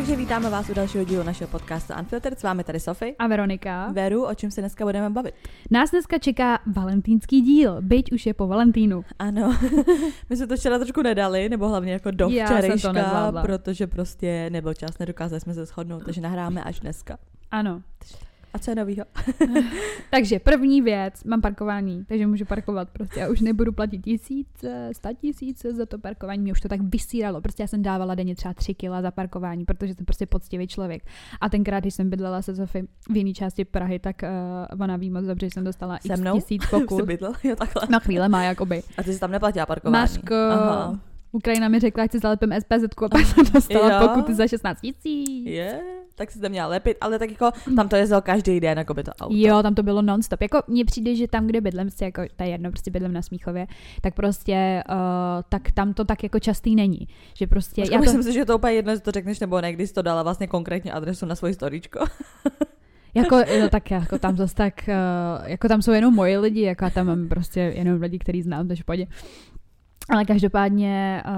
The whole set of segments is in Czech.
Takže vítáme vás u dalšího dílu našeho podcastu Unfiltered. S vámi tady Sofie. A Veronika. Veru, o čem se dneska budeme bavit? Nás dneska čeká valentýnský díl, byť už je po Valentínu. Ano, my jsme to včera trošku nedali, nebo hlavně jako do včerejška, protože prostě nebyl čas, nedokázali jsme se shodnout, takže nahráme až dneska. Ano. A co je novýho? Takže první věc, mám parkování, takže můžu parkovat prostě. Já už nebudu platit tisíce, sta tisíce za to parkování, mě už to tak vysíralo. Prostě já jsem dávala denně třeba tři kila za parkování, protože jsem prostě poctivý člověk. A tenkrát, když jsem bydlela se Sofy v jiné části Prahy, tak uh, ona ví moc dobře, že jsem dostala Se x mnou? tisíc Jsi pokut. bydlel? Jo, takhle. Na chvíle má jakoby. A ty jsi tam neplatila parkování? Maško, Aha. Ukrajina mi řekla, ať si zalepím SPZ a pak jsem dostala Jo. pokuty za 16 tisíc. Je, tak si to měla lepit, ale tak jako tam to jezdil každý den, jako by to auto. Jo, tam to bylo non-stop. Jako mně přijde, že tam, kde bydlím, si jako, to je jedno, prostě bydlím na Smíchově, tak prostě, uh, tak tam to tak jako častý není. Že prostě, Počkej, já to, myslím si, že to úplně jedno, jestli to řekneš nebo ne, když jsi to dala vlastně konkrétně adresu na svoji storíčko. jako, no, tak jako tam zase tak, uh, jako tam jsou jenom moji lidi, jako já tam mám prostě jenom lidi, který znám, takže pojď. Ale každopádně uh,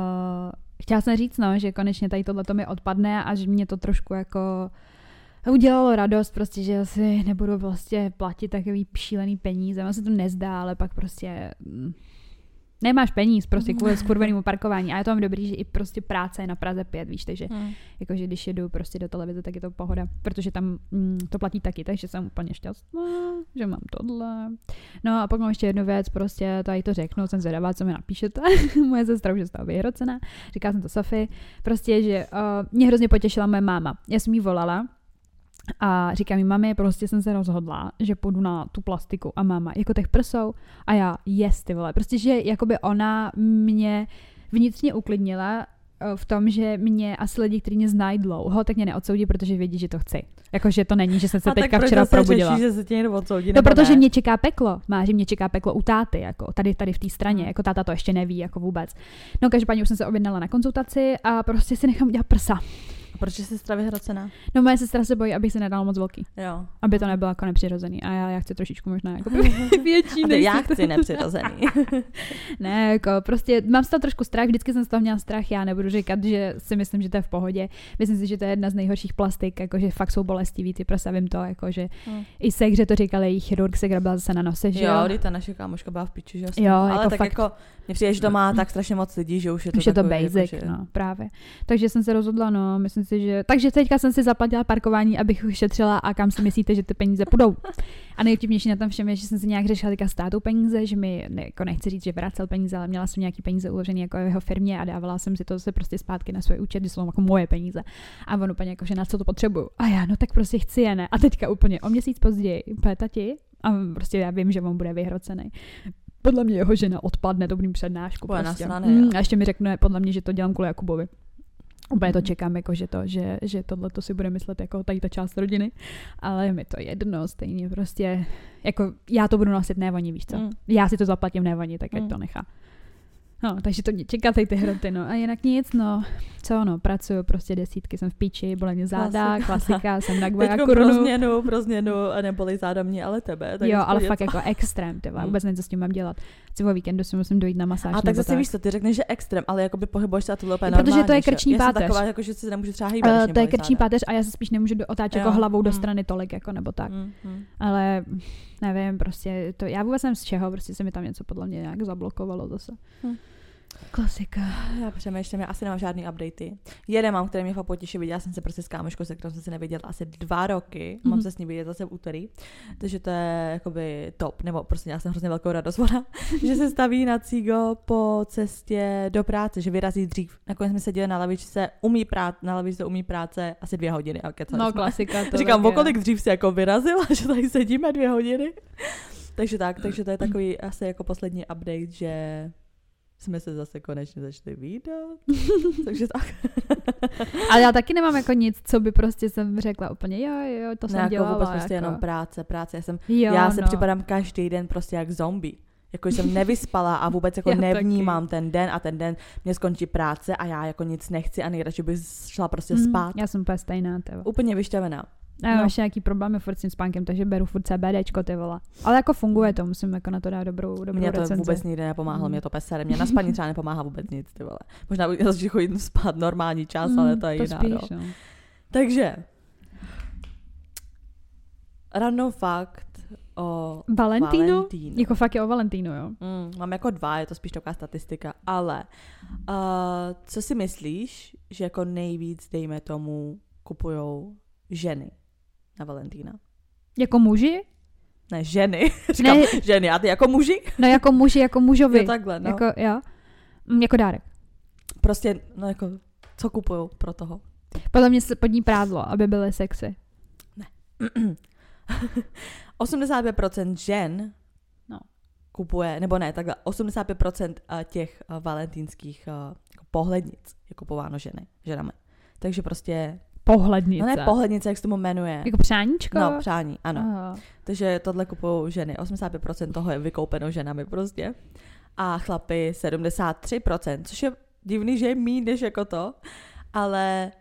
chtěla jsem říct, no, že konečně tady tohle mi odpadne a že mě to trošku jako udělalo radost, prostě, že asi nebudu vlastně platit takový šílený peníze. Ono se to nezdá, ale pak prostě mm, nemáš peníz prostě kvůli skurvenému parkování. A je to mám dobrý, že i prostě práce je na Praze 5, víš, takže Hmm. jakože když jedu prostě do televize, tak je to pohoda, protože tam mm, to platí taky, takže jsem úplně šťastná, že mám tohle. No a pak mám ještě jednu věc, prostě tady to řeknu, jsem zvědavá, co mi napíšete. moje sestra už je z toho vyhrocená, říká jsem to Sofii, prostě, že uh, mě hrozně potěšila moje máma. Já jsem jí volala, a říká mi, mami, prostě jsem se rozhodla, že půjdu na tu plastiku a máma, jako těch prsou a já, yes, ty vole. Prostě, že jakoby ona mě vnitřně uklidnila eh, v tom, že mě asi lidi, kteří mě znají dlouho, tak mě neodsoudí, protože vědí, že to chci. Jakože to není, že jsem se A teďka včera probudila. Řešíš, že se tě někdo odsoudí, No, protože ne? mě čeká peklo. Má, že mě čeká peklo u táty, jako tady, tady v té straně, jako táta to ještě neví, jako vůbec. No, každopádně už jsem se objednala na konzultaci a prostě si nechám udělat prsa. A proč je sestra vyhrocená? No, moje sestra se bojí, abych se nedala moc velký, Jo. aby to nebylo jako nepřirozený. A já, já chci trošičku možná jako větší než já chci nepřirozený. Ne, jako prostě mám z toho trošku strach, vždycky jsem z toho měla strach, já nebudu říkat, že si myslím, že to je v pohodě. Myslím si, že to je jedna z nejhorších plastik, jakože fakt jsou bolestivý, ty prsa, vím to, jakože Hmm. i sekře to říkal její chirurg, se grabila zase na nose, že Jo, jo. ta naše kámoška byla v piči, že Jo, Ale jako tak fakt. jako, mně přijde, že to má tak strašně moc lidí, že už je to Už je to takový, basic, jako, že... no, právě. Takže jsem se rozhodla, no, myslím si, že... Takže teďka jsem si zaplatila parkování, abych ušetřila a kam si myslíte, že ty peníze půjdou. A nejvtipnější na tom všem je, že jsem si nějak řešila teďka státu peníze, že mi, ne, jako nechci říct, že vracel peníze, ale měla jsem nějaký peníze uložený jako v jeho firmě a dávala jsem si to zase prostě zpátky na svůj účet, že jsou jako moje peníze. A on úplně jako, že na co to potřebuju. A já, no tak prostě chci je, ne. A teďka úplně o měsíc později, úplně tati, a prostě já vím, že on bude vyhrocený. Podle mě jeho žena odpadne dobrým přednášku. Bude Prostě. nasranej, Mm, a ještě mi řekne, podle mě, že to dělám kvůli Jakubovi. Úplně to čekám, jako že to, že, že tohle to si bude myslet jako tady ta část rodiny, ale mi to jedno, stejně prostě, jako já to budu nosit, ne oni, víš co. Mm. Já si to zaplatím, ne oni, tak ať Mm. to nechá. No, takže to mě čeká tady ty hroty, no. A jinak nic, no. Co, no, pracuju prostě desítky, jsem v píči, bolí mě záda, Klasika. klasika, jsem na Guajakuru. pro změnu, pro změnu a nebolí záda mě, ale tebe. Tak Jo, ale fakt jako extrém, tyva. Mm. Vůbec nevím, co s tím mám dělat. Chci o víkendu si musím dojít na masáž. A tak zase víš co, ty řekneš, že extrém, ale jakoby pohybuješ se a to bylo úplně Protože to je že? krční jsem páteř. taková, jako, že si nemůžu třeba hýbat, Uh, to je krční páteř a já se spíš nemůžu otáčet jako hlavou do mm. strany tolik, jako nebo tak. Mm, mm. Ale nevím, prostě to, já vůbec nevím z čeho, prostě se mi tam něco podle mě nějak zablokovalo zase. Hm. Klasika. Já přemýšlím, já asi nemám žádný updaty. Jeden mám, který mě fakt potěší, viděla jsem se prostě s kámoškou, se kterou jsem se neviděla asi dva roky, mm-hmm. mám Mhm. se s ní vidět zase v úterý, takže to je jakoby top, nebo prostě já jsem hrozně velkou radost, ona, že se staví na Cigo po cestě do práce, že vyrazí dřív. Nakonec jsme seděli na lavičce, umí prát, na lavičce umí práce asi dvě hodiny a No, jsme. klasika. To Říkám, o kolik dřív si jako vyrazila, že tady sedíme dvě hodiny. takže tak, takže to je takový asi jako poslední update, že jsme se zase konečně začali výdat. takže tak. Ale já taky nemám jako nic, co by prostě jsem řekla úplně, jo, jo, to jsem jako dělala. vůbec prostě jako. jenom práce, práce. Já, jsem, jo, já se no. připadám každý den prostě jak zombie. Jako jsem nevyspala a vůbec jako Já nevnímám ten den a ten den mě skončí práce a já jako nic nechci a nejradši bych šla prostě Mm, spát. Já jsem úplně stejná, teba. Úplně vyšťavená. A mám no. ještě nějaký problémy furt s tím spánkem, takže beru furt CBDčko, ty vole. Ale jako funguje to, musím jako na to dát dobrou, dobrou Mě to recenzi. vůbec nikdy nepomáhalo, Mm. mě to pesere. Mě na spaní třeba nepomáhá vůbec nic, ty vole. Možná bych zase chodit spát normální čas, Mm, ale to je to jiná, spíš, no. no. Takže, random fakt o Valentínu? Valentínu. Jako fakt je o Valentínu, jo. Mm, mám jako dva, je to spíš taková statistika, ale uh, co si myslíš, že jako nejvíc, dejme tomu, kupujou ženy na Valentína? Jako muži? Ne, ženy. Říkám Ne. ženy, a ty jako muži? No jako muži, jako mužovi. Jo, takhle, no. Jako, jo. Mm, Jako dárek. Prostě, no jako, co kupujou pro toho? Podle mě se pod ní prádlo, aby byly sexy. 85% žen No. kupuje, nebo ne, takhle, 85% eh, těch uh, valentínských uh, jako pohlednic je kupováno ženy, ženami. Takže prostě, Pohlednice. no ne pohlednice, jak se tomu jmenuje. Jako přáníčko? No, přání, ano. Aha. Takže tohle kupují ženy. 85% toho je vykoupeno ženami prostě. A chlapy 73%, což je divný, že je míň než jako to, ale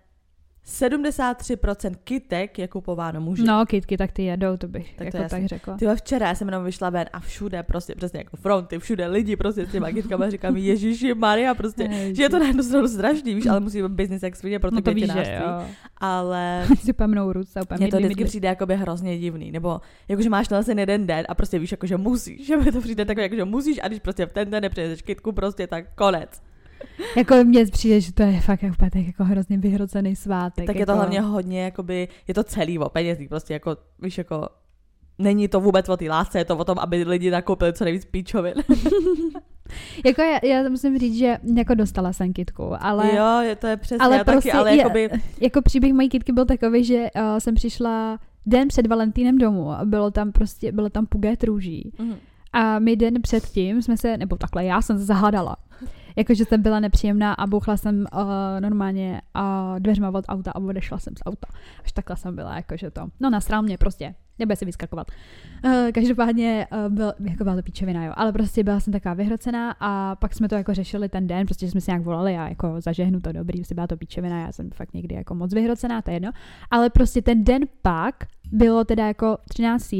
73% kytek je kupováno muži. No, kitky, tak ty jedou, to bych Tak to jako jasný. tak řekla. Ty včera já jsem jenom vyšla ven a všude prostě přesně jako fronty, všude lidi prostě s těma kytkama říkám Ježíši Maria prostě, Ježiš. že je to na jednu stranu strašný, víš, ale musí být business jak svině pro to No to víš, že jo. Ale si pamnou ruce, úplně mně to vždycky přijde jakoby hrozně divný, nebo jakože máš na ten jeden den a prostě víš, jakože musíš, že mi to přijde takové, jakože musíš a když prostě v ten den nepřijedeš kytku, prostě tak konec. Jako mně přijde, že to je fakt jako, tak jako hrozně vyhrocený svátek. tak je jako... to hlavně hodně, jakoby, je to celý o penězích, prostě jako, víš, jako, není to vůbec o té lásce, je to o tom, aby lidi nakoupili co nejvíc píčovin. Jako já, já musím říct, že jako dostala jsem kitku, ale jo, je, to je přesně, ale já taky, prostě ale je- jakoby, jako příběh mojí kitky byl takový, že uh, jsem přišla den před Valentínem domů a bylo tam prostě, bylo tam puget růží. Mhm. A my den předtím jsme se, nebo takhle, já jsem se zahádala. Jakože jsem byla nepříjemná a bouchla jsem uh, normálně uh, dveřma od auta a odešla jsem z auta. Až takhle jsem byla, jakože to. No nasral mě prostě. Nebude si vyskakovat. Uh, každopádně uh, byl, jako byla to píčovina, jo. Ale prostě byla jsem taková vyhrocená a pak jsme to jako řešili ten den, prostě jsme si nějak volali a jako zažehnu to dobrý, prostě byla to píčovina, já jsem fakt někdy jako moc vyhrocená, to je jedno. Ale prostě ten den pak bylo teda jako 13.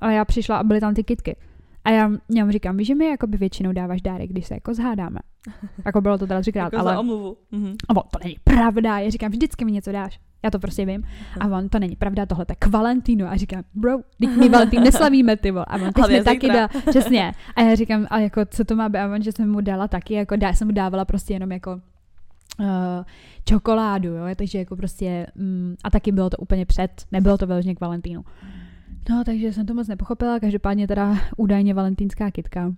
A já přišla a byly tam ty kitky. A já, já mu říkám, víš, že mi jakoby většinou dáváš dárek, když se jako zhádáme. Jako bylo to teda třikrát, jako ale za omluvu. Mhm. a on, to není pravda. Já říkám, vždycky mi něco dáš. Já to prostě vím. A on, to není pravda, tohle tak Valentínu. A říkám, bro, teď my Valentín neslavíme, ty vole. A on, teď mi taky dá, přesně. A já říkám, a jako, co to má být? A on, že jsem mu dala taky, jako dá, jsem mu dávala prostě jenom jako uh, čokoládu, jo, takže jako prostě, mm, a taky bylo to úplně před, nebylo to vyloženě k Valentínu. No, takže jsem to moc nepochopila, každopádně teda údajně valentínská kitka.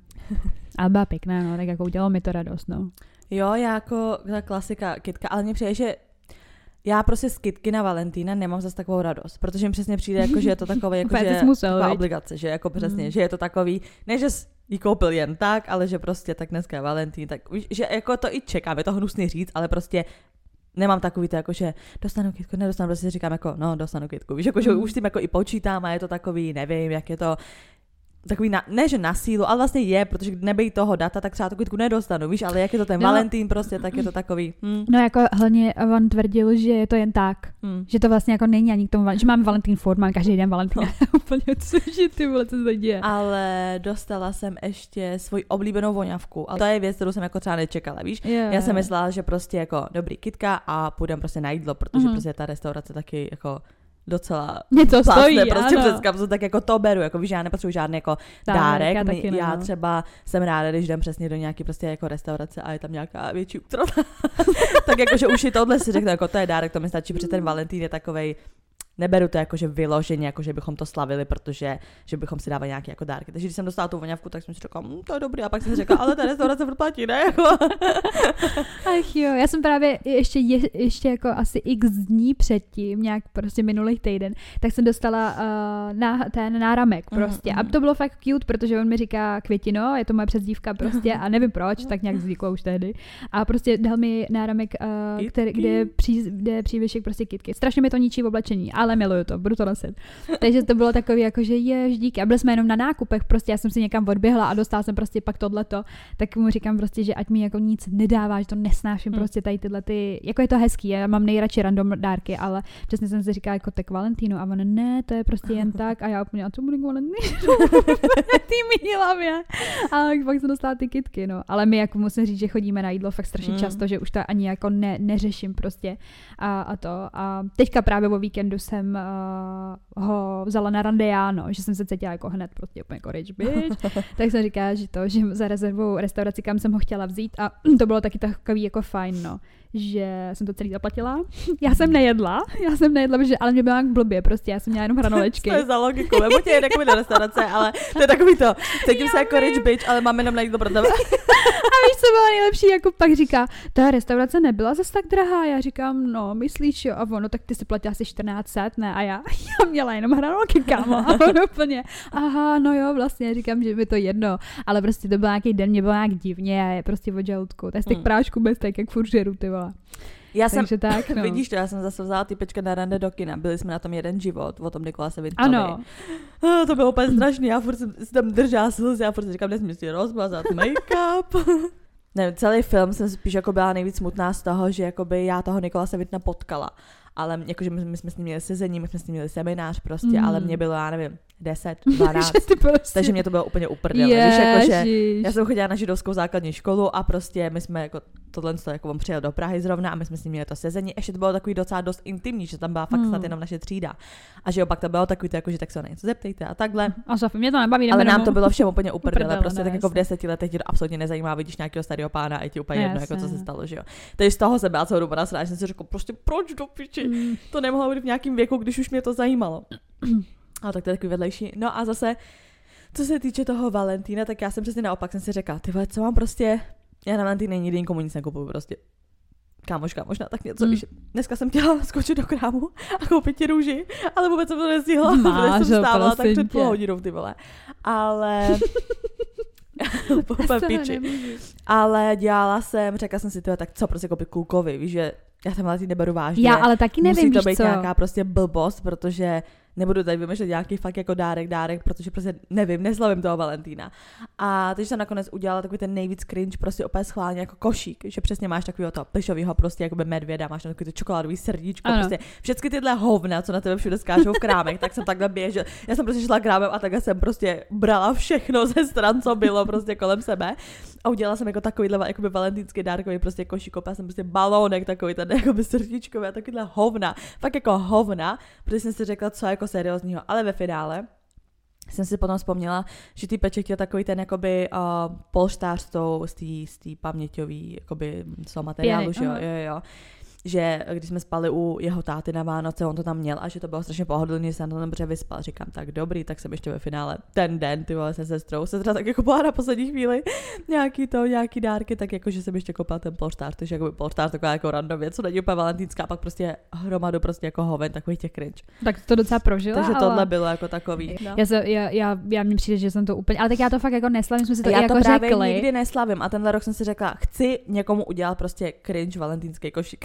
Ale byla pěkná, no, tak jako udělalo mi to radost, no. Jo, já jako ta klasika kytka, ale mně přijde, že já prostě z kytky na Valentína nemám zase takovou radost, protože mi přesně přijde, jako, že je to takové, jako, že musel, taková obligace, že jako přesně, Mm. že je to takový, ne, že jsi ji koupil jen tak, ale že prostě tak dneska je Valentín, tak že jako to i čekám, je to hnusný říct, ale prostě nemám takový to, jako, že dostanu kytku, nedostanu, prostě si říkám jako, no, dostanu kytku, víš, jako, že Mm. už tím jako i počítám a je to takový, nevím, jak je to, takový, na, ne že na sílu, ale vlastně je, protože nebej toho data, tak třeba tu kytku nedostanu, víš, ale jak je to ten No. Valentín prostě, tak je to takový, hm, No jako hlavně on tvrdil, že je to jen tak. hm. Že to vlastně jako není ani k tomu, že máme Valentín Ford, mám každý den Valentín. Úplně cože ty vole, co se to děje? Ale dostala jsem ještě svoji oblíbenou voňavku. A to je věc, kterou jsem jako třeba nečekala, víš? Jo, Já jsem myslela, že prostě jako dobrý kitka a půjdem prostě na jídlo, protože Mhm. prostě ta restaurace taky jako docela Něco stojí, prostě ano. přes kapsu, tak jako to beru, jako víš, já nepotřebuji žádný jako Dárek, dárek, já taky já no. třeba jsem ráda, když jdem přesně do nějaký prostě jako restaurace a je tam nějaká větší útrata, tak jako, že už i tohle si řeknu, jako to je dárek, to mi stačí, protože ten Valentín je takovej, neberu to jako, že vyloženě, jako, že bychom to slavili, protože že bychom si dávali nějaké jako dárky. Takže když jsem dostala tu voňavku, tak jsem si řekla, hm, to je dobrý. A pak jsem si řekla, ale ta restaurace furt platí, ne? Jako. Ach jo, já jsem právě ještě, je, ještě jako asi x dní předtím, nějak prostě minulý týden, tak jsem dostala uh, na, ten náramek Mhm, prostě. A mhm. to bylo fakt cute, protože on mi říká Květino, je to moje přezdívka prostě a nevím proč, tak nějak zvyklo už tehdy. A prostě dal mi náramek, uh, který, kde, je pří, kde je přívěšek prostě kitky. Strašně mi to ničí v oblečení, ale miluju to, budu to nosit. Takže to bylo takový jako, že jež, díky. A byli jsme jenom na nákupech, prostě já jsem si někam odběhla a dostala jsem prostě pak tohleto, tak mu říkám prostě, že ať mi jako nic nedává, že to nesnáším, hmm. prostě tady tyhle ty, jako je to hezký, já mám nejradši random dárky, ale přesně jsem si říkala jako tak Valentínu a on ne, to je prostě jen tak a já úplně, a co bude Valentínu? ty mi hlavě. A pak jsem dostala ty kitky, no. Ale my jako musím říct, že chodíme na jídlo fakt strašně mm. často, že už to ani jako ne, neřeším prostě a, a to. A teďka právě o víkendu jsem uh, ho vzala na rande já, no, že jsem se cítila jako hned prostě úplně jako rich bitch. tak jsem říkala, že to, že za rezervou restauraci, kam jsem ho chtěla vzít a to bylo taky takový jako fajn, no že jsem to celý zaplatila. Já jsem nejedla, já jsem nejedla, protože, ale mě bylo jak blbě, prostě já jsem měla jenom hranolečky. to je za logiku, nebo tě jde jako do restaurace, ale to je takový to, cítím se jako rich bitch, ale máme jenom na jídlo pro tebe. A víš, co bylo nejlepší, jako pak říká, ta restaurace nebyla zase tak drahá, já říkám, no, myslíš jo, a ono, tak ty si platila asi 1400, ne, a já, já měla jenom hranolky, kámo, a on úplně, aha, no jo, vlastně, říkám, že mi to jedno, ale prostě to byl nějaký den, mě bylo nějak divně a je prostě od žaludku, to je z těch hmm. prášků bez tak, jak furt žeru, ty vole. Já jsem, tak, no. vidíš to, já jsem zase vzala ty pečka na rande do kina. Byli jsme na tom jeden život, o tom Nikolase Vintovi. Ano. To bylo úplně strašný, já furt jsem tam držela slzy, já furt říkám, nesmím si rozmazat make-up. ne, celý film jsem spíš jako byla nejvíc smutná z toho, že jakoby já toho Nikolase Vintna potkala. Ale jakože my, my jsme s ním měli sezení, my jsme s ním měli seminář prostě, mm. ale mě bylo, já nevím, 10, 12. prostě... Takže mě to bylo úplně uprdele. Víš, jako, že já jsem chodila na židovskou základní školu a prostě my jsme jako tohle, jako on přijel do Prahy zrovna a my jsme s ním měli to sezení. Ještě to bylo takový docela dost intimní, že tam byla fakt hmm. snad jenom naše třída. A že opak to bylo takový, to, jako, že tak se na něco zeptejte a takhle. A Sofie, mě to nebaví. Ale nám to bylo všem úplně uprdele. Prostě ne, tak jako v deseti letech ti to absolutně nezajímá, vidíš nějakého starého pána a je ti úplně jedno, jako co se stalo, že jo. Takže z toho se byla celou dobu nasrát, jsem si řekl, prostě proč do piči? Hmm. To nemohlo být v nějakém věku, když už mě to zajímalo. A tak to je takový vedlejší. No a zase, co se týče toho Valentína, tak já jsem přesně naopak jsem si řekla, ty vole, co mám prostě, já na Valentín nikdy nikomu nic nekupuju prostě. Kámoška, možná tak něco, mm. dneska jsem chtěla skočit do krámu a koupit ti růži, ale vůbec jsem to nestihla, protože jsem stávala tak před půl hodinou, ty vole. Ale... piči. Ale dělala jsem, řekla jsem si, tyhle, tak co prostě koupit klukovi, víš, že já jsem Valentín neberu vážně. Já ale taky nevím, Musí to být co? nějaká prostě blbost, protože nebudu tady vymýšlet nějaký fakt jako dárek, dárek, protože prostě nevím, neslavím toho Valentína. A teď jsem nakonec udělala takový ten nejvíc cringe, prostě opět schválně jako košík, že přesně máš takového toho plišového prostě jako medvěda, máš takový to čokoládový srdíčko, ano. prostě všechny tyhle hovna, co na tebe všude skážou v krámech, tak jsem takhle běžel. Já jsem prostě šla krámem a takhle jsem prostě brala všechno ze stran, co bylo prostě kolem sebe. A udělala jsem jako takovýhle jakoby valentýnský dárkový prostě košík, já jsem prostě balónek takový ten jakoby srdíčkový a takovýhle hovna, fakt jako hovna, protože jsem si řekla, co jako seriózního, ale ve finále jsem si potom vzpomněla, že ty peček je takový ten jakoby uh, polštář z té paměťový jakoby, materiálu, že jo, jo, jo že když jsme spali u jeho táty na Vánoce, on to tam měl a že to bylo strašně pohodlný, že jsem to tam dobře vyspal. Říkám, tak dobrý, tak jsem ještě ve finále ten den, ty vole, se sestrou. Sestra tak jako byla na poslední chvíli nějaký to, nějaký dárky, tak jako, že jsem ještě koupila ten polštář, takže jako polštář taková jako random věc, co není úplně valentínská, pak prostě hromadu prostě jako hoven, takový těch cringe. Tak to docela prožila. Takže ale... tohle bylo jako takový. No. Já, se, já, já, já mně přijde, že jsem to úplně, ale tak já to fakt jako neslavím, jsme si to já jako to právě řekli. nikdy neslavím a tenhle rok jsem si řekla, chci někomu udělat prostě cringe valentýnský košík.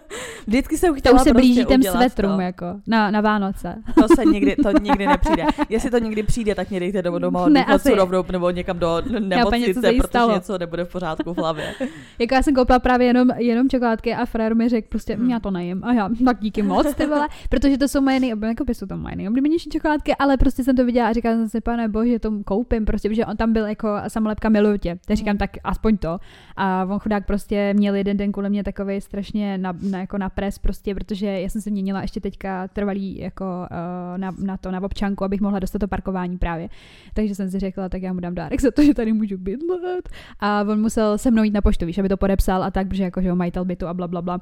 Vždycky jsem chtěla To už se prostě blíží těm svetrům, jako, na, na Vánoce. To se nikdy, to nikdy nepřijde. Jestli to někdy přijde, tak mě dejte do doma ne, asi. rovnou, nebo někam do nemocnice, protože stalo. něco nebude v pořádku v hlavě. jako já jsem koupila právě jenom, jenom čokoládky a frér mi řekl prostě, hmm. já to nejím. A já, tak díky moc, ty vole, protože to jsou moje nejoblíbenější, jako jsou to moje nejoblíbenější čokoládky, ale prostě jsem to viděla a říkala jsem si, pane bože, to koupím, prostě, protože on tam byl jako samolepka miluju tě. Tak říkám, tak aspoň to. A on chudák prostě měl jeden den kvůli mě takový strašně na, na, jako na pres prostě, protože já jsem se měnila ještě teďka trvalý jako uh, na, na, to, na občanku, abych mohla dostat to parkování právě. Takže jsem si řekla, tak já mu dám dárek za to, že tady můžu bydlet. A on musel se mnou jít na poštu, víš, aby to podepsal a tak, protože jako, že majitel bytu a bla, bla, bla.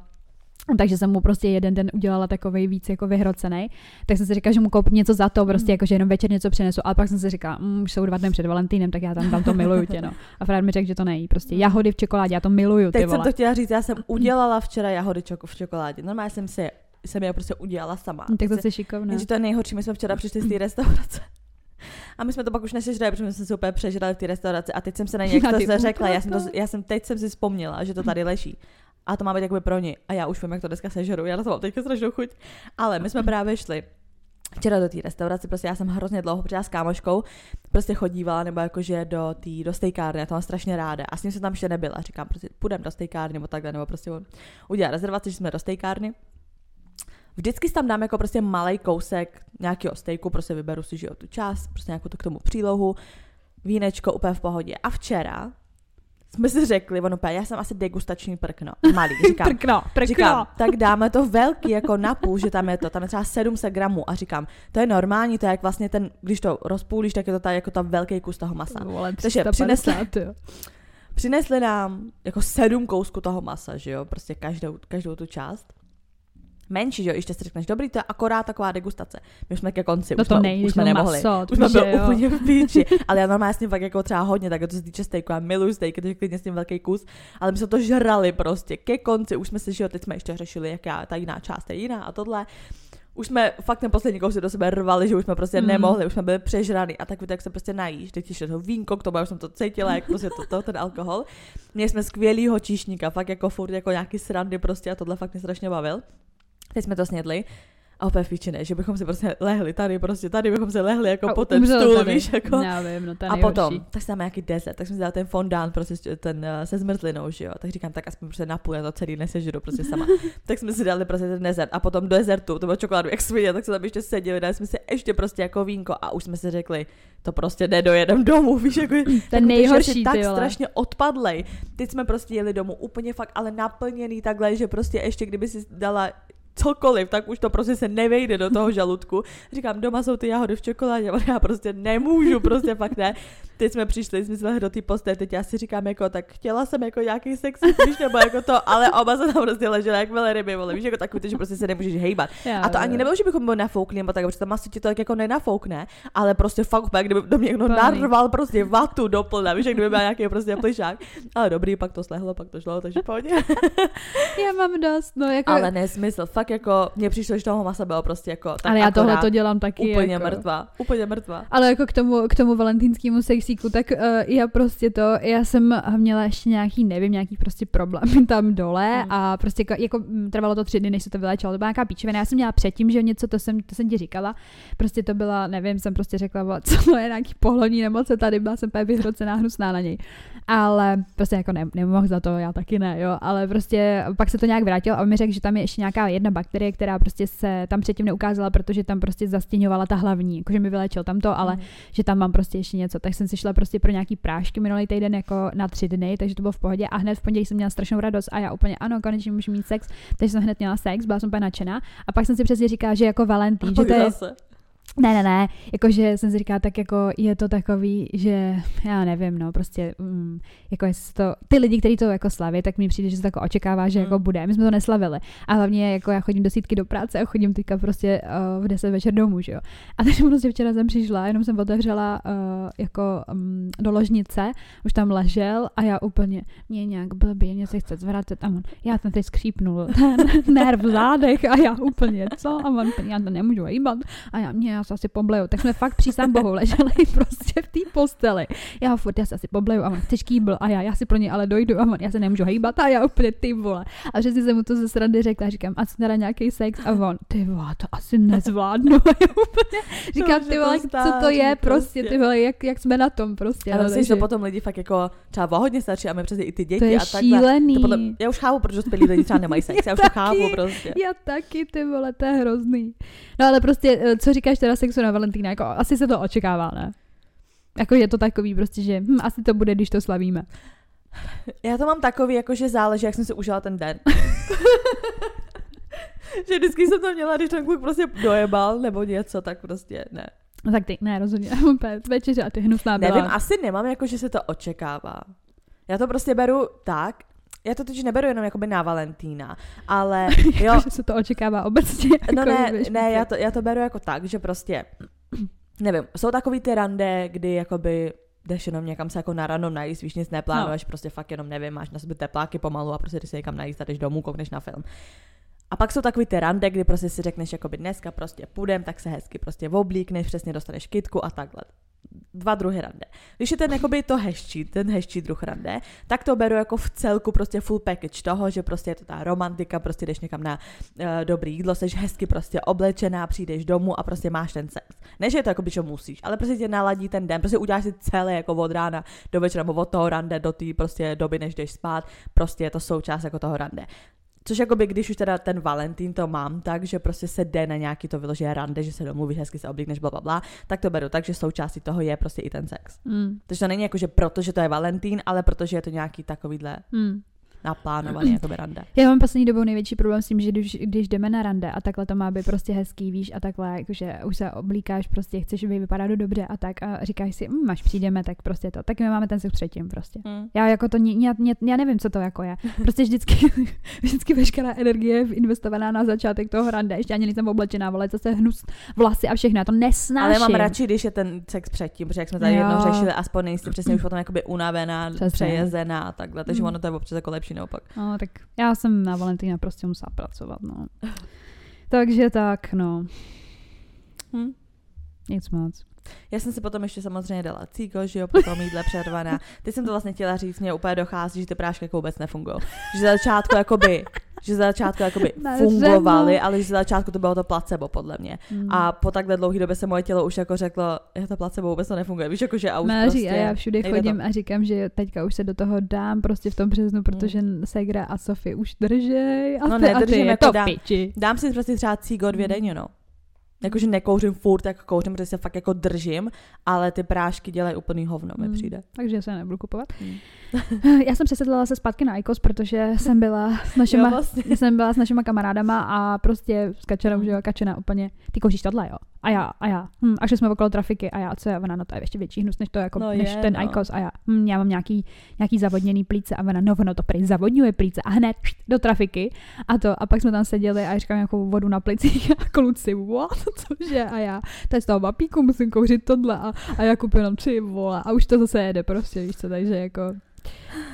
Takže jsem mu prostě jeden den udělala takový víc jako vyhrocený. Tak jsem si říkala, že mu koupím něco za to, prostě mm. jako, že jenom večer něco přinesu. A pak jsem si říkala, mm, už jsou dva dny před Valentínem, tak já tam, tam to miluju tě, no. A Fred mi řekl, že to nejí. Prostě mm. jahody v čokoládě, já to miluju. Teď jsem to chtěla říct, já jsem udělala včera jahody čoko v čokoládě. Normálně jsem si jsem je prostě udělala sama. Tak to prostě si šikovná. Jenže to je nejhorší, my jsme včera přišli z té restaurace. A my jsme to pak už nesežrali, protože jsme se úplně přežrali v té restauraci. A teď jsem se na něco řekla, já jsem, to, já jsem teď jsem si vzpomněla, že to tady leží A to má být jakoby pro ní. A já už vím, jak to dneska sežeru, já na to mám teďka strašnou chuť. Ale my jsme právě šli včera do té restaurace, prostě já jsem hrozně dlouho, protože já s kámoškou prostě chodívala, nebo jakože do té do stejkárny, já to mám strašně ráda. A s ním jsem tam ještě nebyla, říkám, prostě půjdeme do stejkárny, nebo takhle, nebo prostě udělat rezervaci, že jsme do stejkárny. Vždycky si tam dám jako prostě malý kousek nějakého stejku, prostě vyberu si, že tu část, prostě nějakou to k tomu přílohu, vínečko úplně v pohodě. A včera jsme si řekli, ono já jsem asi degustační prkno, malý, říkám. prkno, prkno. Říkám, tak dáme to velký, jako na půl, že tam je to, tam je třeba 700 gramů a říkám, to je normální, to je jak vlastně ten, když to rozpůlíš, tak je to ta, jako ta velký kus toho masa. Vole, Takže 350, přinesli, jo. přinesli nám jako sedm kousků toho masa, že jo, prostě každou, každou tu část. Menší, že jo, ještě si řekneš, dobrý, to je akorát taková degustace. My už jsme ke konci, No už to jsme, nejde, už jsme to nemohli. maso, to už jsme byli úplně v píči. Ale já normálně s ním fakt jako třeba hodně, tak to se týče steaku, já miluju steak, takže klidně s tím velký kus. Ale my jsme to žrali prostě ke konci, už jsme si, že jo, teď jsme ještě řešili, jaká ta jiná část je jiná a tohle. Už jsme fakt ten poslední kousek do sebe rvali, že už jsme prostě Mm. nemohli, už jsme byli přežraný a tak víte, jak se prostě najíš, teď ještě to vínko k tomu, já už jsem to cítila, jak prostě to, to, ten alkohol. Měli jsme skvělýho číšníka, fakt jako furt jako nějaký srandy prostě a tohle fakt mě strašně bavil. Teď jsme to snědli a opět v píči ne, že bychom si prostě lehli tady, prostě tady bychom se lehli jako A po ten stůl, tady. víš, jako. Já vím, no A potom, tak si dáme nějaký dezert, tak jsme si dali ten fondant, prostě ten uh, se zmrzlinou, že jo. Tak říkám, tak aspoň prostě napůl, já to celý nesežeru prostě sama. tak jsme si dali prostě ten dezert a potom do dezertu, to bylo čokoládu jak svině, tak jsme tam ještě seděli, dali jsme si ještě prostě jako vínko a už jsme si řekli, to prostě nedojedem domů, víš, jako Ten nejhorší, tak strašně odpadlej. Teď jsme prostě jeli domů úplně fakt, ale naplněný takhle, že prostě ještě kdyby si dala cokoliv, tak už to prostě se nevejde do toho žaludku. Říkám, doma jsou ty jahody v čokoládě, ale já prostě nemůžu, prostě fakt ne. Teď jsme přišli, jsme se do té postele, teď já si říkám, jako, tak chtěla jsem jako nějaký sex, víš, nebo jako to, ale oba se tam prostě leželi jak velryby, vole, víš, jako takový, že prostě se nemůžeš hejbat. Já A to ani nebylo, že bychom byli nafoukli, nebo tak, protože to maso ti to tak jako nenafoukne, ale prostě fakt úplně, kdyby do mě někdo Plný. narval prostě vatu do plna, víš, jak kdyby byl nějaký prostě plišák. Ale dobrý, pak to slehlo, pak to šlo, takže pohodě. Já mám dost, no jako... Ale nesmysl, fakt jako, mně přišlo, že toho masa bylo prostě jako tak ale já tohle to dělám taky. úplně jako. mrtvá, úplně mrtvá. Ale jako k tomu, k tomu valentínskému sexíku, tak uh, já prostě to, já jsem měla ještě nějaký, nevím, nějaký prostě problém tam dole Mm. a prostě jako, jako trvalo to tři dny, než se to vylečilo, to byla nějaká píčovina. Já jsem měla předtím, že něco, to jsem, to jsem ti říkala, prostě to byla, nevím, jsem prostě řekla, co to je nějaký pohlavní nemoce tady, byla jsem úplně vyhrocená, hnusná na něj. Ale prostě jako ne, nemohl za to, já taky ne, jo, ale prostě pak se to nějak vrátilo a on mi řekl, že tam je ještě nějaká jedna bakterie, která prostě se tam předtím neukázala, protože tam prostě zastěňovala ta hlavní, jakože mi vylečil tam to, ale Mhm. že tam mám prostě ještě něco. Tak jsem si šla prostě pro nějaký prášky minulý týden jako na tři dny, takže to bylo v pohodě a hned v pondělí jsem měla strašnou radost a já úplně ano, konečně můžu mít sex, takže jsem hned měla sex, byla jsem úplně nadšená a pak jsem si přesně říkala, že jako Valentín, že to je, Zase. Ne, ne, ne, jakože jsem si říkala, tak jako je to takový, že já nevím, no, prostě, mm, jako jestli to, ty lidi, kteří to jako slaví, tak mi přijde, že se to jako očekává, že Mm. jako bude. My jsme to neslavili. A hlavně jako já chodím do sítky do práce a chodím teďka prostě uh, v 10 večer domů, že jo. A takže prostě včera jsem přišla, jenom jsem otevřela uh, jako um, do ložnice, už tam ležel a já úplně, mě nějak blbě, mě se chce zvracet a on, já jsem teď skřípnul ten nerv v zádech a já úplně, co? A on, já to nemůžu hýbat a já, mě, já se asi pobleju. Tak jsme fakt přísám bohu leželi prostě v té posteli. Já furt, já se asi pobleju a on, chceš kýbl a já, já si pro ně ale dojdu a on, já se nemůžu hejbat a já úplně ty vole. A že si jsem mu to ze srandy řekla, a říkám, a co teda nějaký sex a on, ty vole, to asi nezvládnu. A já úplně říkám, že ty to vole, co to je prostě, prostě. ty vole, jak, jak jsme na tom prostě. Ale no, myslím, že potom lidi fakt jako třeba o hodně starší a my přesně i ty děti to je a takhle. šílený. To podle, já už chápu, proč dospělí lidi třeba nemají sex, já už to taky. chápu prostě. Já taky, ty vole, to je hrozný. No ale prostě, eh, co říkáš teda sexu na Valentína, jako asi se to očekává, ne? Jako je to takový prostě, že hm, asi to bude, když to slavíme. Já to mám takový, jako že záleží, jak jsem si užila ten den. že vždycky jsem to měla, když ten kluk prostě dojebal nebo něco, tak prostě ne. No tak ty, ne, rozhodně, večeře a ty hnusná byla. Nevím, asi nemám, jako že se to očekává. Já to prostě beru tak, já to totiž neberu jenom jakoby na Valentína, ale jo, že se to očekává obecně. no jako, ne, víš, ne, já to, já to beru jako tak, že prostě, nevím, jsou takový ty rande, kdy jakoby jdeš jenom někam se jako na rano najíst, víš, nic neplánuješ, no. prostě fakt jenom nevím, máš na sebe tepláky pomalu a prostě jdeš se někam najíst a jdeš domů, koukneš na film. A pak jsou takový ty rande, kdy prostě si řekneš, jakoby dneska prostě půjdem, tak se hezky prostě oblíkneš, přesně dostaneš kitku a takhle. Dva druhy rande. Když je ten jakoby to hezčí, ten hezčí druh rande, tak to beru jako v celku prostě full package toho, že prostě je to ta romantika, prostě jdeš někam na uh, dobrý jídlo, jsi hezky prostě oblečená, přijdeš domů a prostě máš ten sex. Ne, že je to jako by, že musíš, ale prostě tě naladí ten den, prostě uděláš si celé jako od rána do večera, nebo od toho rande do té prostě doby, než jdeš spát, prostě je to součást jako toho rande. Což jakoby, když už teda ten Valentín to mám tak, že prostě se jde na nějaký to vyložené rande, že se domluvíš, hezky se oblíkneš, bla, bla, bla, tak to beru tak, že součástí toho je prostě i ten sex. Mm. Takže to není jako, že protože to je Valentín, ale protože je to nějaký takovýhle Mm. Naplánovaný jako rande. Já mám poslední dobou největší problém s tím, že když, když jdeme na rande a takhle to má být prostě hezký, víš, a takhle, jakože už se oblíkáš, prostě chceš být vypadat do dobře a tak a říkáš si, hm, až přijdeme, tak prostě to. Tak my máme ten sex předtím prostě. Hmm. Já jako to, já, já, nevím, co to jako je. Prostě vždycky, vždycky veškerá energie je investovaná na začátek toho rande. Ještě ani nejsem oblečená, vole, zase hnus vlasy a všechno. Já to nesnáším. Ale já mám radši, když je ten sex předtím, protože jak jsme tady Jo. jednou řešili, aspoň nejsi přesně už potom jakoby unavená, Přesně. přejezená a takhle, takže Mm. ono to je občas jako lepší naopak. No, tak já jsem na Valentína prostě musela pracovat, no. Takže tak, no. Hm. Nic moc. Já jsem si potom ještě samozřejmě dala cíko, že jo, potom jídle přervaná. Teď jsem to vlastně chtěla říct, mě úplně dochází, že ty prášky jako vůbec nefungují. Že za začátku jakoby, že za začátku jakoby fungovaly, ale že za začátku to bylo to placebo podle mě. Hmm. A po takhle dlouhé době se moje tělo už jako řeklo, je to placebo, vůbec to nefunguje. Víš, jakože a už Máří, prostě a já všude chodím to. a říkám, že teďka už se do toho dám prostě v tom březnu, protože Segra a Sofie už držej a No ty, a ty nedržím, je jako to dám. piči. Dám si prostě třeba cígo dvě Mm. denně, no. Jakože nekouřím furt, jak kouřím, protože se fakt jako držím, ale ty prášky dělají úplný hovno, mi Mm. přijde. Takže se nebudu kupovat. Mm. Já jsem přesedlala se zpátky na IKOS, protože jsem byla s našima, Jo, vlastně. jsem byla s našima kamarádama a prostě s Kačenou, Mm. že jo, Kačena úplně, ty kouříš tohle, jo. A já, a já. Hm, a šli jsme okolo trafiky a já, co je, ona, no to je ještě větší hnus, než to jako, No než je, ten no. IKOS a já, hm, já mám nějaký, nějaký zavodněný plíce a ona, no ono to prý zavodňuje plíce a hned št, do trafiky. A to, a pak jsme tam seděli a já říkám nějakou vodu na plicích a kluci, what, cože, a já, to je z toho vapíku, musím kouřit tohle. A, a já koupím jenom tři vole. A už to zase jede prostě, víš co, takže jako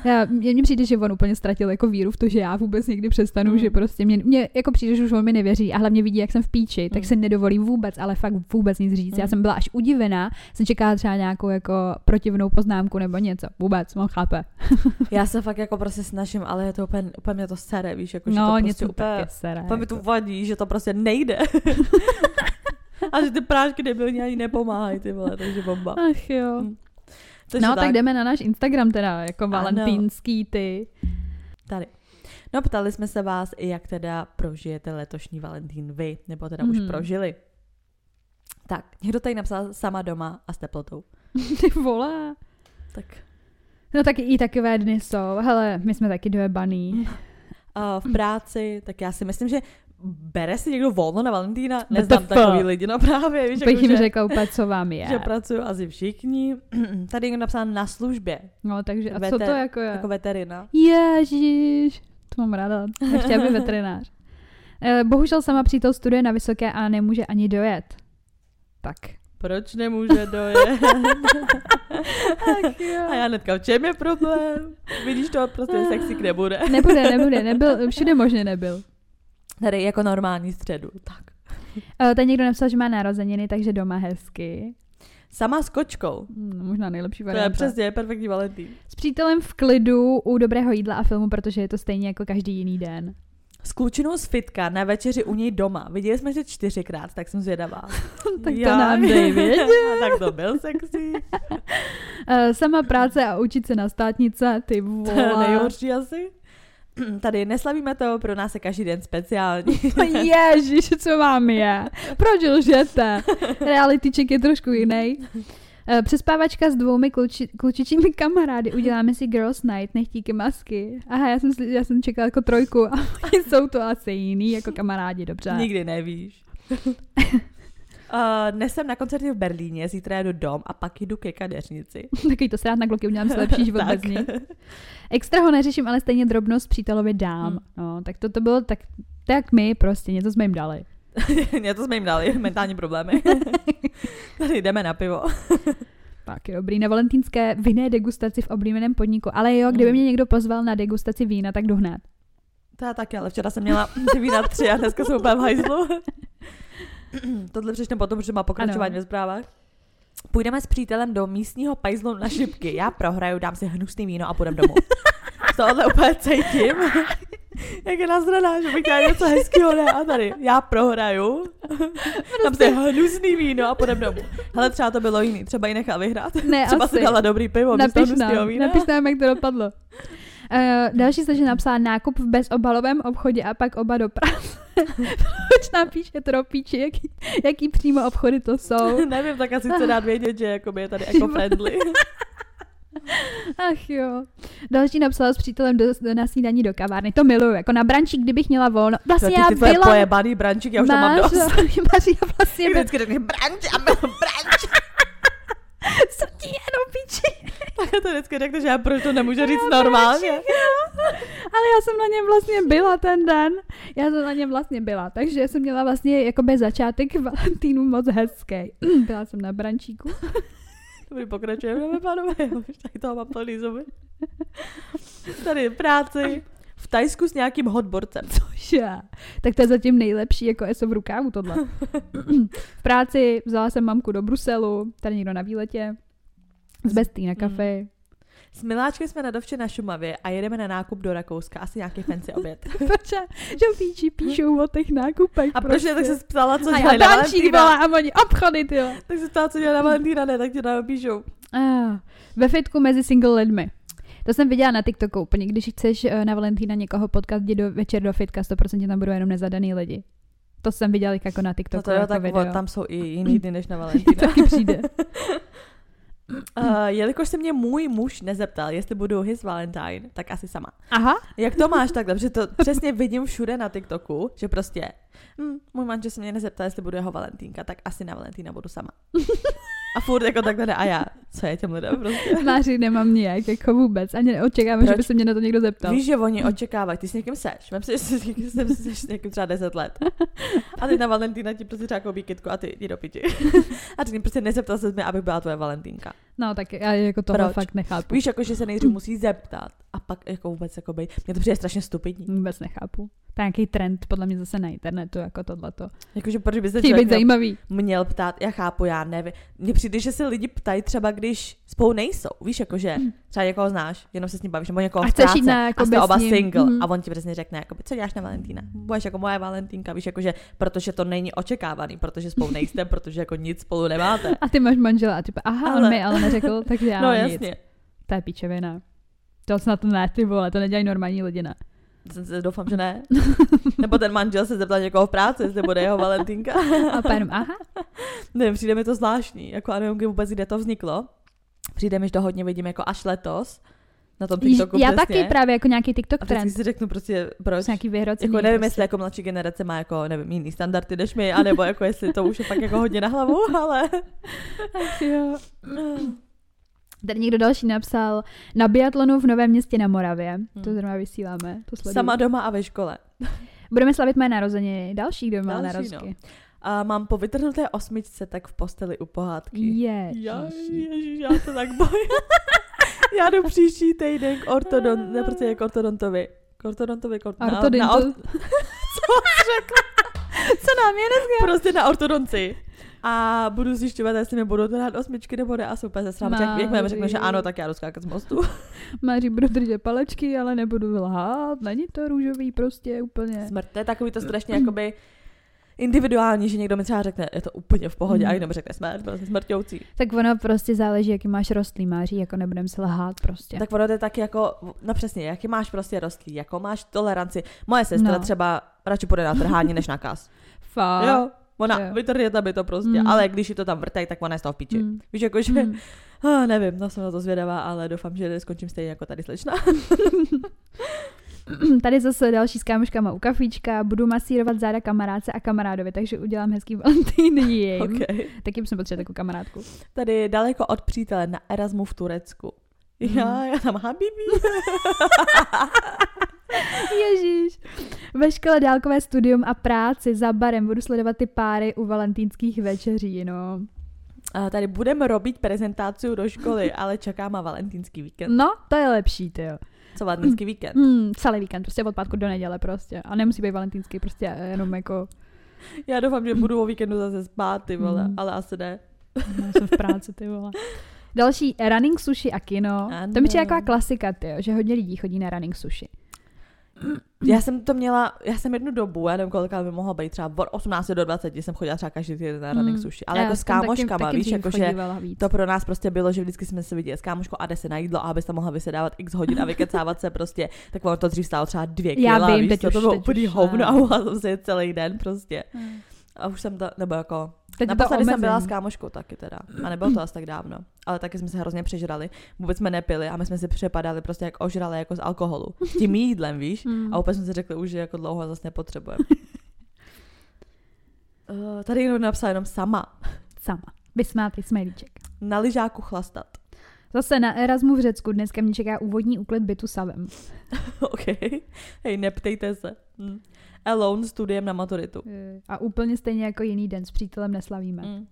já, mně, mně přijde, že on úplně ztratil jako víru v to, že já vůbec někdy přestanu, Mm. že prostě mě, mě jako přijde, že už on mi nevěří a hlavně vidí, jak jsem v píči, tak Mm. se nedovolí vůbec, ale fakt vůbec nic říct. Já Mm. jsem byla až udivená, jsem čekala třeba nějakou jako protivnou poznámku nebo něco. Vůbec, on chápe. Já se fakt jako prostě snažím, ale je to úplně, úplně mě to sere, víš, jako, že to no, prostě něco úplně, taky sere. úplně mi to jako. vadí, že to prostě nejde. a že ty prášky debilní ani nepomáhají, ty vole, takže bomba. Ach jo. Mm. Takže No, tak. jdeme na náš Instagram teda, jako valentýnský ty. Tady. No, ptali jsme se vás, jak teda prožijete letošní Valentín vy, nebo teda mm-hmm. už Mhm. prožili. Tak, někdo tady napsal sama doma a s teplotou. Ty vole. Tak No tak i takové dny jsou. Hele, my jsme taky dojebaný. uh, v práci, tak já si myslím, že bere si někdo volno na Valentína? Neznám takový lidi, no právě, víš, Bych jako, jim že, řekla úplně, co vám je. že pracují asi všichni. tady někdo napsal na službě, No, takže a co Veter- to jako je? jako veterina. Ježíš, to mám ráda. Ještě aby veterinář. Eh, Bohužel sama přítel studuje na vysoké a nemůže ani dojet. Tak. Proč nemůže dojet? A já netka, v čem je problém? Vidíš to, prostě sexy nebude. Nebude, nebude, nebyl, všude možně nebyl. Tady jako normální středu, tak. Uh, tady někdo napsal, že má narozeniny, takže doma hezky. Sama s kočkou. Hmm, možná nejlepší To je varianta. přesně perfektní Valentín. S přítelem v klidu u dobrého jídla a filmu, protože je to stejně jako každý jiný den. S klučinou z fitka na večeři u něj doma. Viděli jsme se čtyřikrát, tak jsem zvědavá. Tak to nám dej, tak to byl sexy. Uh, sama práce a učit se na státnice, ty To je vole. nejhorší asi. Tady neslavíme to, pro nás je každý den speciální. Ježíš, co vám je? Proč lžete? Reality check je trošku jiný. Eh, Přespávačka s dvoumi kluči, klučičími kamarády. Uděláme si girls night, nechtíky masky. Aha, já jsem, já jsem čekala jako trojku a jsou to asi jiný jako kamarádi, dobře. Nikdy nevíš. Uh, dnes jsem na koncertě v Berlíně, zítra jedu dom a pak jdu ke kadeřnici. Takový to srát na kluky, udělám si lepší život bez ní. Extra ho neřeším, ale stejně drobnost přítelovi dám. Hmm. No, tak to, to bylo tak, tak my prostě, něco jsme jim dali. Něco jsme jim dali, mentální problémy. Tady jdeme na pivo. Tak je dobrý, na valentýnské vinné degustaci v oblíbeném podniku. Ale jo, kdyby Mm. mě někdo pozval na degustaci vína, tak jdu hned. To já taky, ale včera jsem měla ty vína tři a dneska jsem úplně v hajzlu. Tohle přečteme potom, protože má pokračování Ano. ve zprávách. půjdeme s přítelem do místního pajzlu na šipky. Já prohraju, dám si hnusný víno a půjdeme domů. Z tohohle úplně cítím. Jak je nazraná, že bych chtěla něco hezkého, ne? A tady, já prohraju, dám si hnusný víno a půjdeme domů. Ale třeba to bylo jiný, třeba ji nechal vyhrát. Ne, Třeba asi. si dala dobrý pivo, Napiš nám, vína. napiš nám, jak to dopadlo. Uh, další jste, že napsala nákup v bezobalovém obchodě a pak oba do práce. Proč napíše tropíči, jaký, jaký přímo obchody to jsou? Nevím, tak asi chce dát vědět, že jakoby je tady eco-friendly. Ach jo. Další napsala s přítelem do, na snídaní do kavárny. To miluju, jako na brančík, kdybych měla volno. Vlastně ty, já ty tvoje byla... pojebaný brančík, já už tam mám Máš- dost. Maria vlastně Jak byla... vždycky řekne branč a branč. Co ti je, no piči? Tak to vždycky řekne, že já proč to nemůžu říct normálně. Ale já jsem na něm vlastně byla ten den. Já jsem na něm vlastně byla, takže jsem měla vlastně jakoby začátek Valentínu moc hezký. Byla jsem na brančíku. Dobrý, pokračujeme, pánové. Já už tady toho mám plný zuby. Tady práci. V Tajsku s nějakým hotborcem. Cože? Tak to je zatím nejlepší, jako ESO v rukávu tohle. v práci vzala jsem mamku do Bruselu, tady někdo na výletě. Z Bestý na kafe. S Miláčkem jsme na dovče na Šumavě a jedeme na nákup do Rakouska. Asi nějaký fancy oběd. Proč? Že píči píšou o těch nákupech. A proč ne, tak se ptala, co dělají na Valentína. byla a oni obchody, ty jo. Tak se ptala, co dělají na Valentína, ne, tak ti napíšou. Ah, ve fitku mezi single lidmi. To jsem viděla na TikToku úplně, když chceš eh, na Valentína někoho potkat, jdi do, večer do fitka, 100% tam budou jenom nezadaný lidi. To jsem viděla jako na TikToku No to jo, jako tak video. tam jsou i jiný dny než na Valentína. taky přijde. Uh, jelikož se mě můj muž nezeptal, jestli budu his Valentine, tak asi sama. Aha, Jak to máš takhle? Protože to přesně vidím všude na TikToku, že prostě hm, můj manžel se mě nezeptal, jestli budu jeho Valentínka, tak asi na Valentína budu sama. A furt jako takhle. A já, co je těm lidem prostě? Máři nemám nijak, jako vůbec. Ani neočekávám, že Proč? by se mě na to někdo zeptal. Víš, že oni očekávají, ty s někým seš. Vem si, že jsi s někým, jsi, jsi s někým třeba 10 let. A teď na Valentína ti prostě třeba koupí kytku a ty jdi do piti. A ty prostě nezeptal se mě, abych byla tvoje Valentínka. No tak já jako tohle Proč? fakt nechápu. Víš, jako, že se nejdřív musí zeptat a pak jako vůbec jako být. Mně to přijde strašně stupidní. Vůbec nechápu. To je nějaký trend, podle mě zase na internetu, jako tohleto. Jakože proč by se Chtějí člověk být zajímavý. měl ptát, já chápu, já nevím. Mně přijde, že se lidi ptají třeba, když spolu nejsou. Víš, jakože třeba někoho znáš, jenom se s ním bavíš, nebo někoho A chceš práce jít na, jako a jste oba single Mhm. a on ti přesně řekne, jakoby, co děláš na Valentína? Budeš jako moje Valentínka, víš, jakože, protože to není očekávaný, protože spolu nejste, protože jako nic spolu nemáte. A ty máš manžela a typ, aha. Ale- on mi ale neřekl, takže já no nic. jasně. To je píčevina. To snad ne, ty vole, to nedělají normální lidi, ne. Doufám, že ne. Nebo ten manžel se zeptal někoho v práci, jestli bude jeho Valentínka. A jenom, aha, Nevím, přijde mi to zvláštní, jako a nevím vůbec, kde to vzniklo. Přijde mi, že to hodně vidím jako až letos na tom TikToku já přesně. taky právě jako nějaký A TikTok vždycky trend. si řeknu prostě, proč. Nějaký vyhrocený. Jako nevím, prostě. jestli jako mladší generace má jako, nevím, jiný standardy než my, anebo jako jestli to už je fakt jako hodně na hlavu, ale... Ach jo. Tady někdo další napsal na biatlonu v Novém městě na Moravě. To Hmm. zrovna vysíláme, to sleduju. Sama doma a ve škole. Budeme slavit mé narozeniny. Další, kdo má Další, narozky. A mám po vytrhnuté osmičce tak v posteli u pohádky. Je. Já, ježiš, já to tak bojím. já jdu příští týden k ortodon, ne, prostě k ortodontovi. K ortodontovi, k ort, na, na, or, co řekla? Co nám je dneska? Prostě na ortodonci. A budu zjišťovat, jestli mi budou dát osmičky nebo ne a super se srám. Jak jakmile řeknu, že ano, tak já jdu skákat z mostu. Máří budu držet palečky, ale nebudu lhát. Není to růžový prostě úplně. Smrt, to je takový to strašně jakoby individuální, že někdo mi třeba řekne, je to úplně v pohodě, Mm. a někdo mi řekne smrt, prostě smrťoucí. Tak ono prostě záleží, jaký máš rostlý máří, jako nebudem se lhát prostě. Tak ono to je taky jako, no přesně, jaký máš prostě rostlý, jako máš toleranci. Moje sestra No. třeba radši půjde na trhání než na kas. Fakt. jo, ona jo. vytrhne by to prostě, Mm. ale když ji to tam vrtají, tak ona je z toho v píči. Mm. Víš, jako, že, Mm. ah, nevím, no jsem na to zvědavá, ale doufám, že skončím stejně jako tady slečna. Tady zase další s kámoškama u kafíčka, budu masírovat záda kamarádce a kamarádovi, takže udělám hezký Valentín jim. okay. Taky bychom potřebovali takovou kamarádku. Tady daleko od přítele na Erasmu v Turecku. Já, já tam habibi. Ježíš. Ve škole dálkové studium a práci za barem budu sledovat ty páry u valentínských večeří, no. A tady budeme robit prezentaci do školy, ale čeká má valentínský víkend. No, to je lepší, ty jo. Co valentínský víkend? Hmm, celý víkend, prostě od pátku do neděle prostě. A nemusí být valentínský, prostě jenom jako... Já doufám, že budu o víkendu zase spát, ty vole, Mm. ale asi ne. No, jsem v práci, ty vole. Další, running sushi a kino. Ano. To mi přijde taková klasika, ty, že hodně lidí chodí na running sushi. Já jsem to měla, já jsem jednu dobu, já nevím kolika by mohla být, třeba od 18 do 20 jsem chodila třeba každý týden na running Hmm. sushi, ale Já jako s jsem taky- kámoškama, taky víš, jakože to pro nás prostě bylo, že vždycky jsme se viděli s kámoškou a jde se na jídlo a abys tam mohla vysedávat x hodin a vykecávat se prostě, tak ono to dřív stálo třeba dvě Já kila, vím, víš, teď co, už- to bylo teď hovno a jsem se celý den prostě. Hmm. A už jsem to, nebo jako, Teď naposledy jsem byla s kámoškou taky teda. A nebylo to asi tak dávno. Ale taky jsme se hrozně přežrali. Vůbec jsme nepili a my jsme si přepadali prostě jak ožrali jako z alkoholu. S tím jídlem, víš? Hmm. A úplně jsme si řekli už, že jako dlouho zase nepotřebujeme. Uh, tady někdo napsal jenom sama. Sama. Vysmátý smajlíček. Na lyžáku chlastat. Zase na Erasmu v Řecku dneska mě čeká úvodní úklid bytu savem. OK. Hej, neptejte se. Hm. Alone studiem na maturitu. A úplně stejně jako jiný den s přítelem neslavíme. Hm.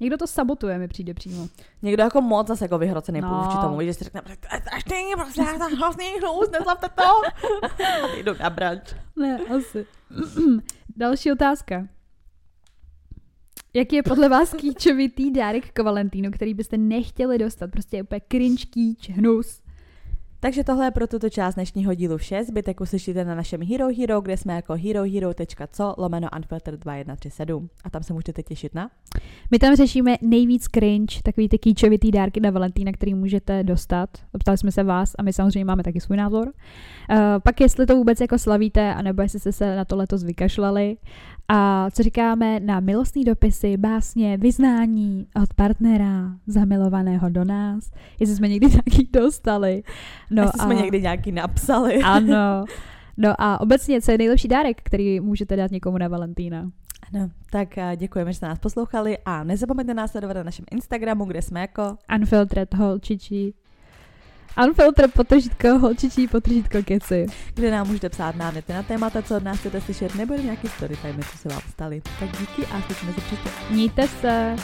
Někdo to sabotuje, mi přijde přímo. Někdo jako moc zase jako vyhrocený No. vůči tomu, že si řekne, to je strašný, prostě já jsem hrozný hnus, nezlavte to. A ty jdou na branč. Ne, asi. Další otázka. Jaký je podle vás kýčovitý dárek k Valentínu, který byste nechtěli dostat? Prostě je úplně cringe, kýč, hnus. Takže tohle je pro tuto část dnešního dílu vše. Zbytek uslyšíte na našem Hero Hero, kde jsme jako herohero.co lomeno unfiltered 2137. A tam se můžete těšit na. My tam řešíme nejvíc cringe, takový ty kýčovitý dárky na Valentína, který můžete dostat. Ptali jsme se vás a my samozřejmě máme taky svůj názor. Uh, pak jestli to vůbec jako slavíte, anebo jestli jste se na to letos vykašlali. A co říkáme na milostní dopisy, básně, vyznání od partnera zamilovaného do nás. Jestli jsme někdy nějaký dostali. No Jestli a... jsme někdy nějaký napsali. Ano. No a obecně, co je nejlepší dárek, který můžete dát někomu na Valentína? Ano, tak eh, děkujeme, že jste nás poslouchali a nezapomeňte nás sledovat na našem Instagramu, kde jsme jako Unfiltered holčičí. Unfiltered potržitko, holčičí potržitko keci. kde nám můžete psát náměty na témata, co od nás chcete slyšet, nebo nějaký storytime, co se vám staly. Tak díky a slyšíme se příště. Mějte se.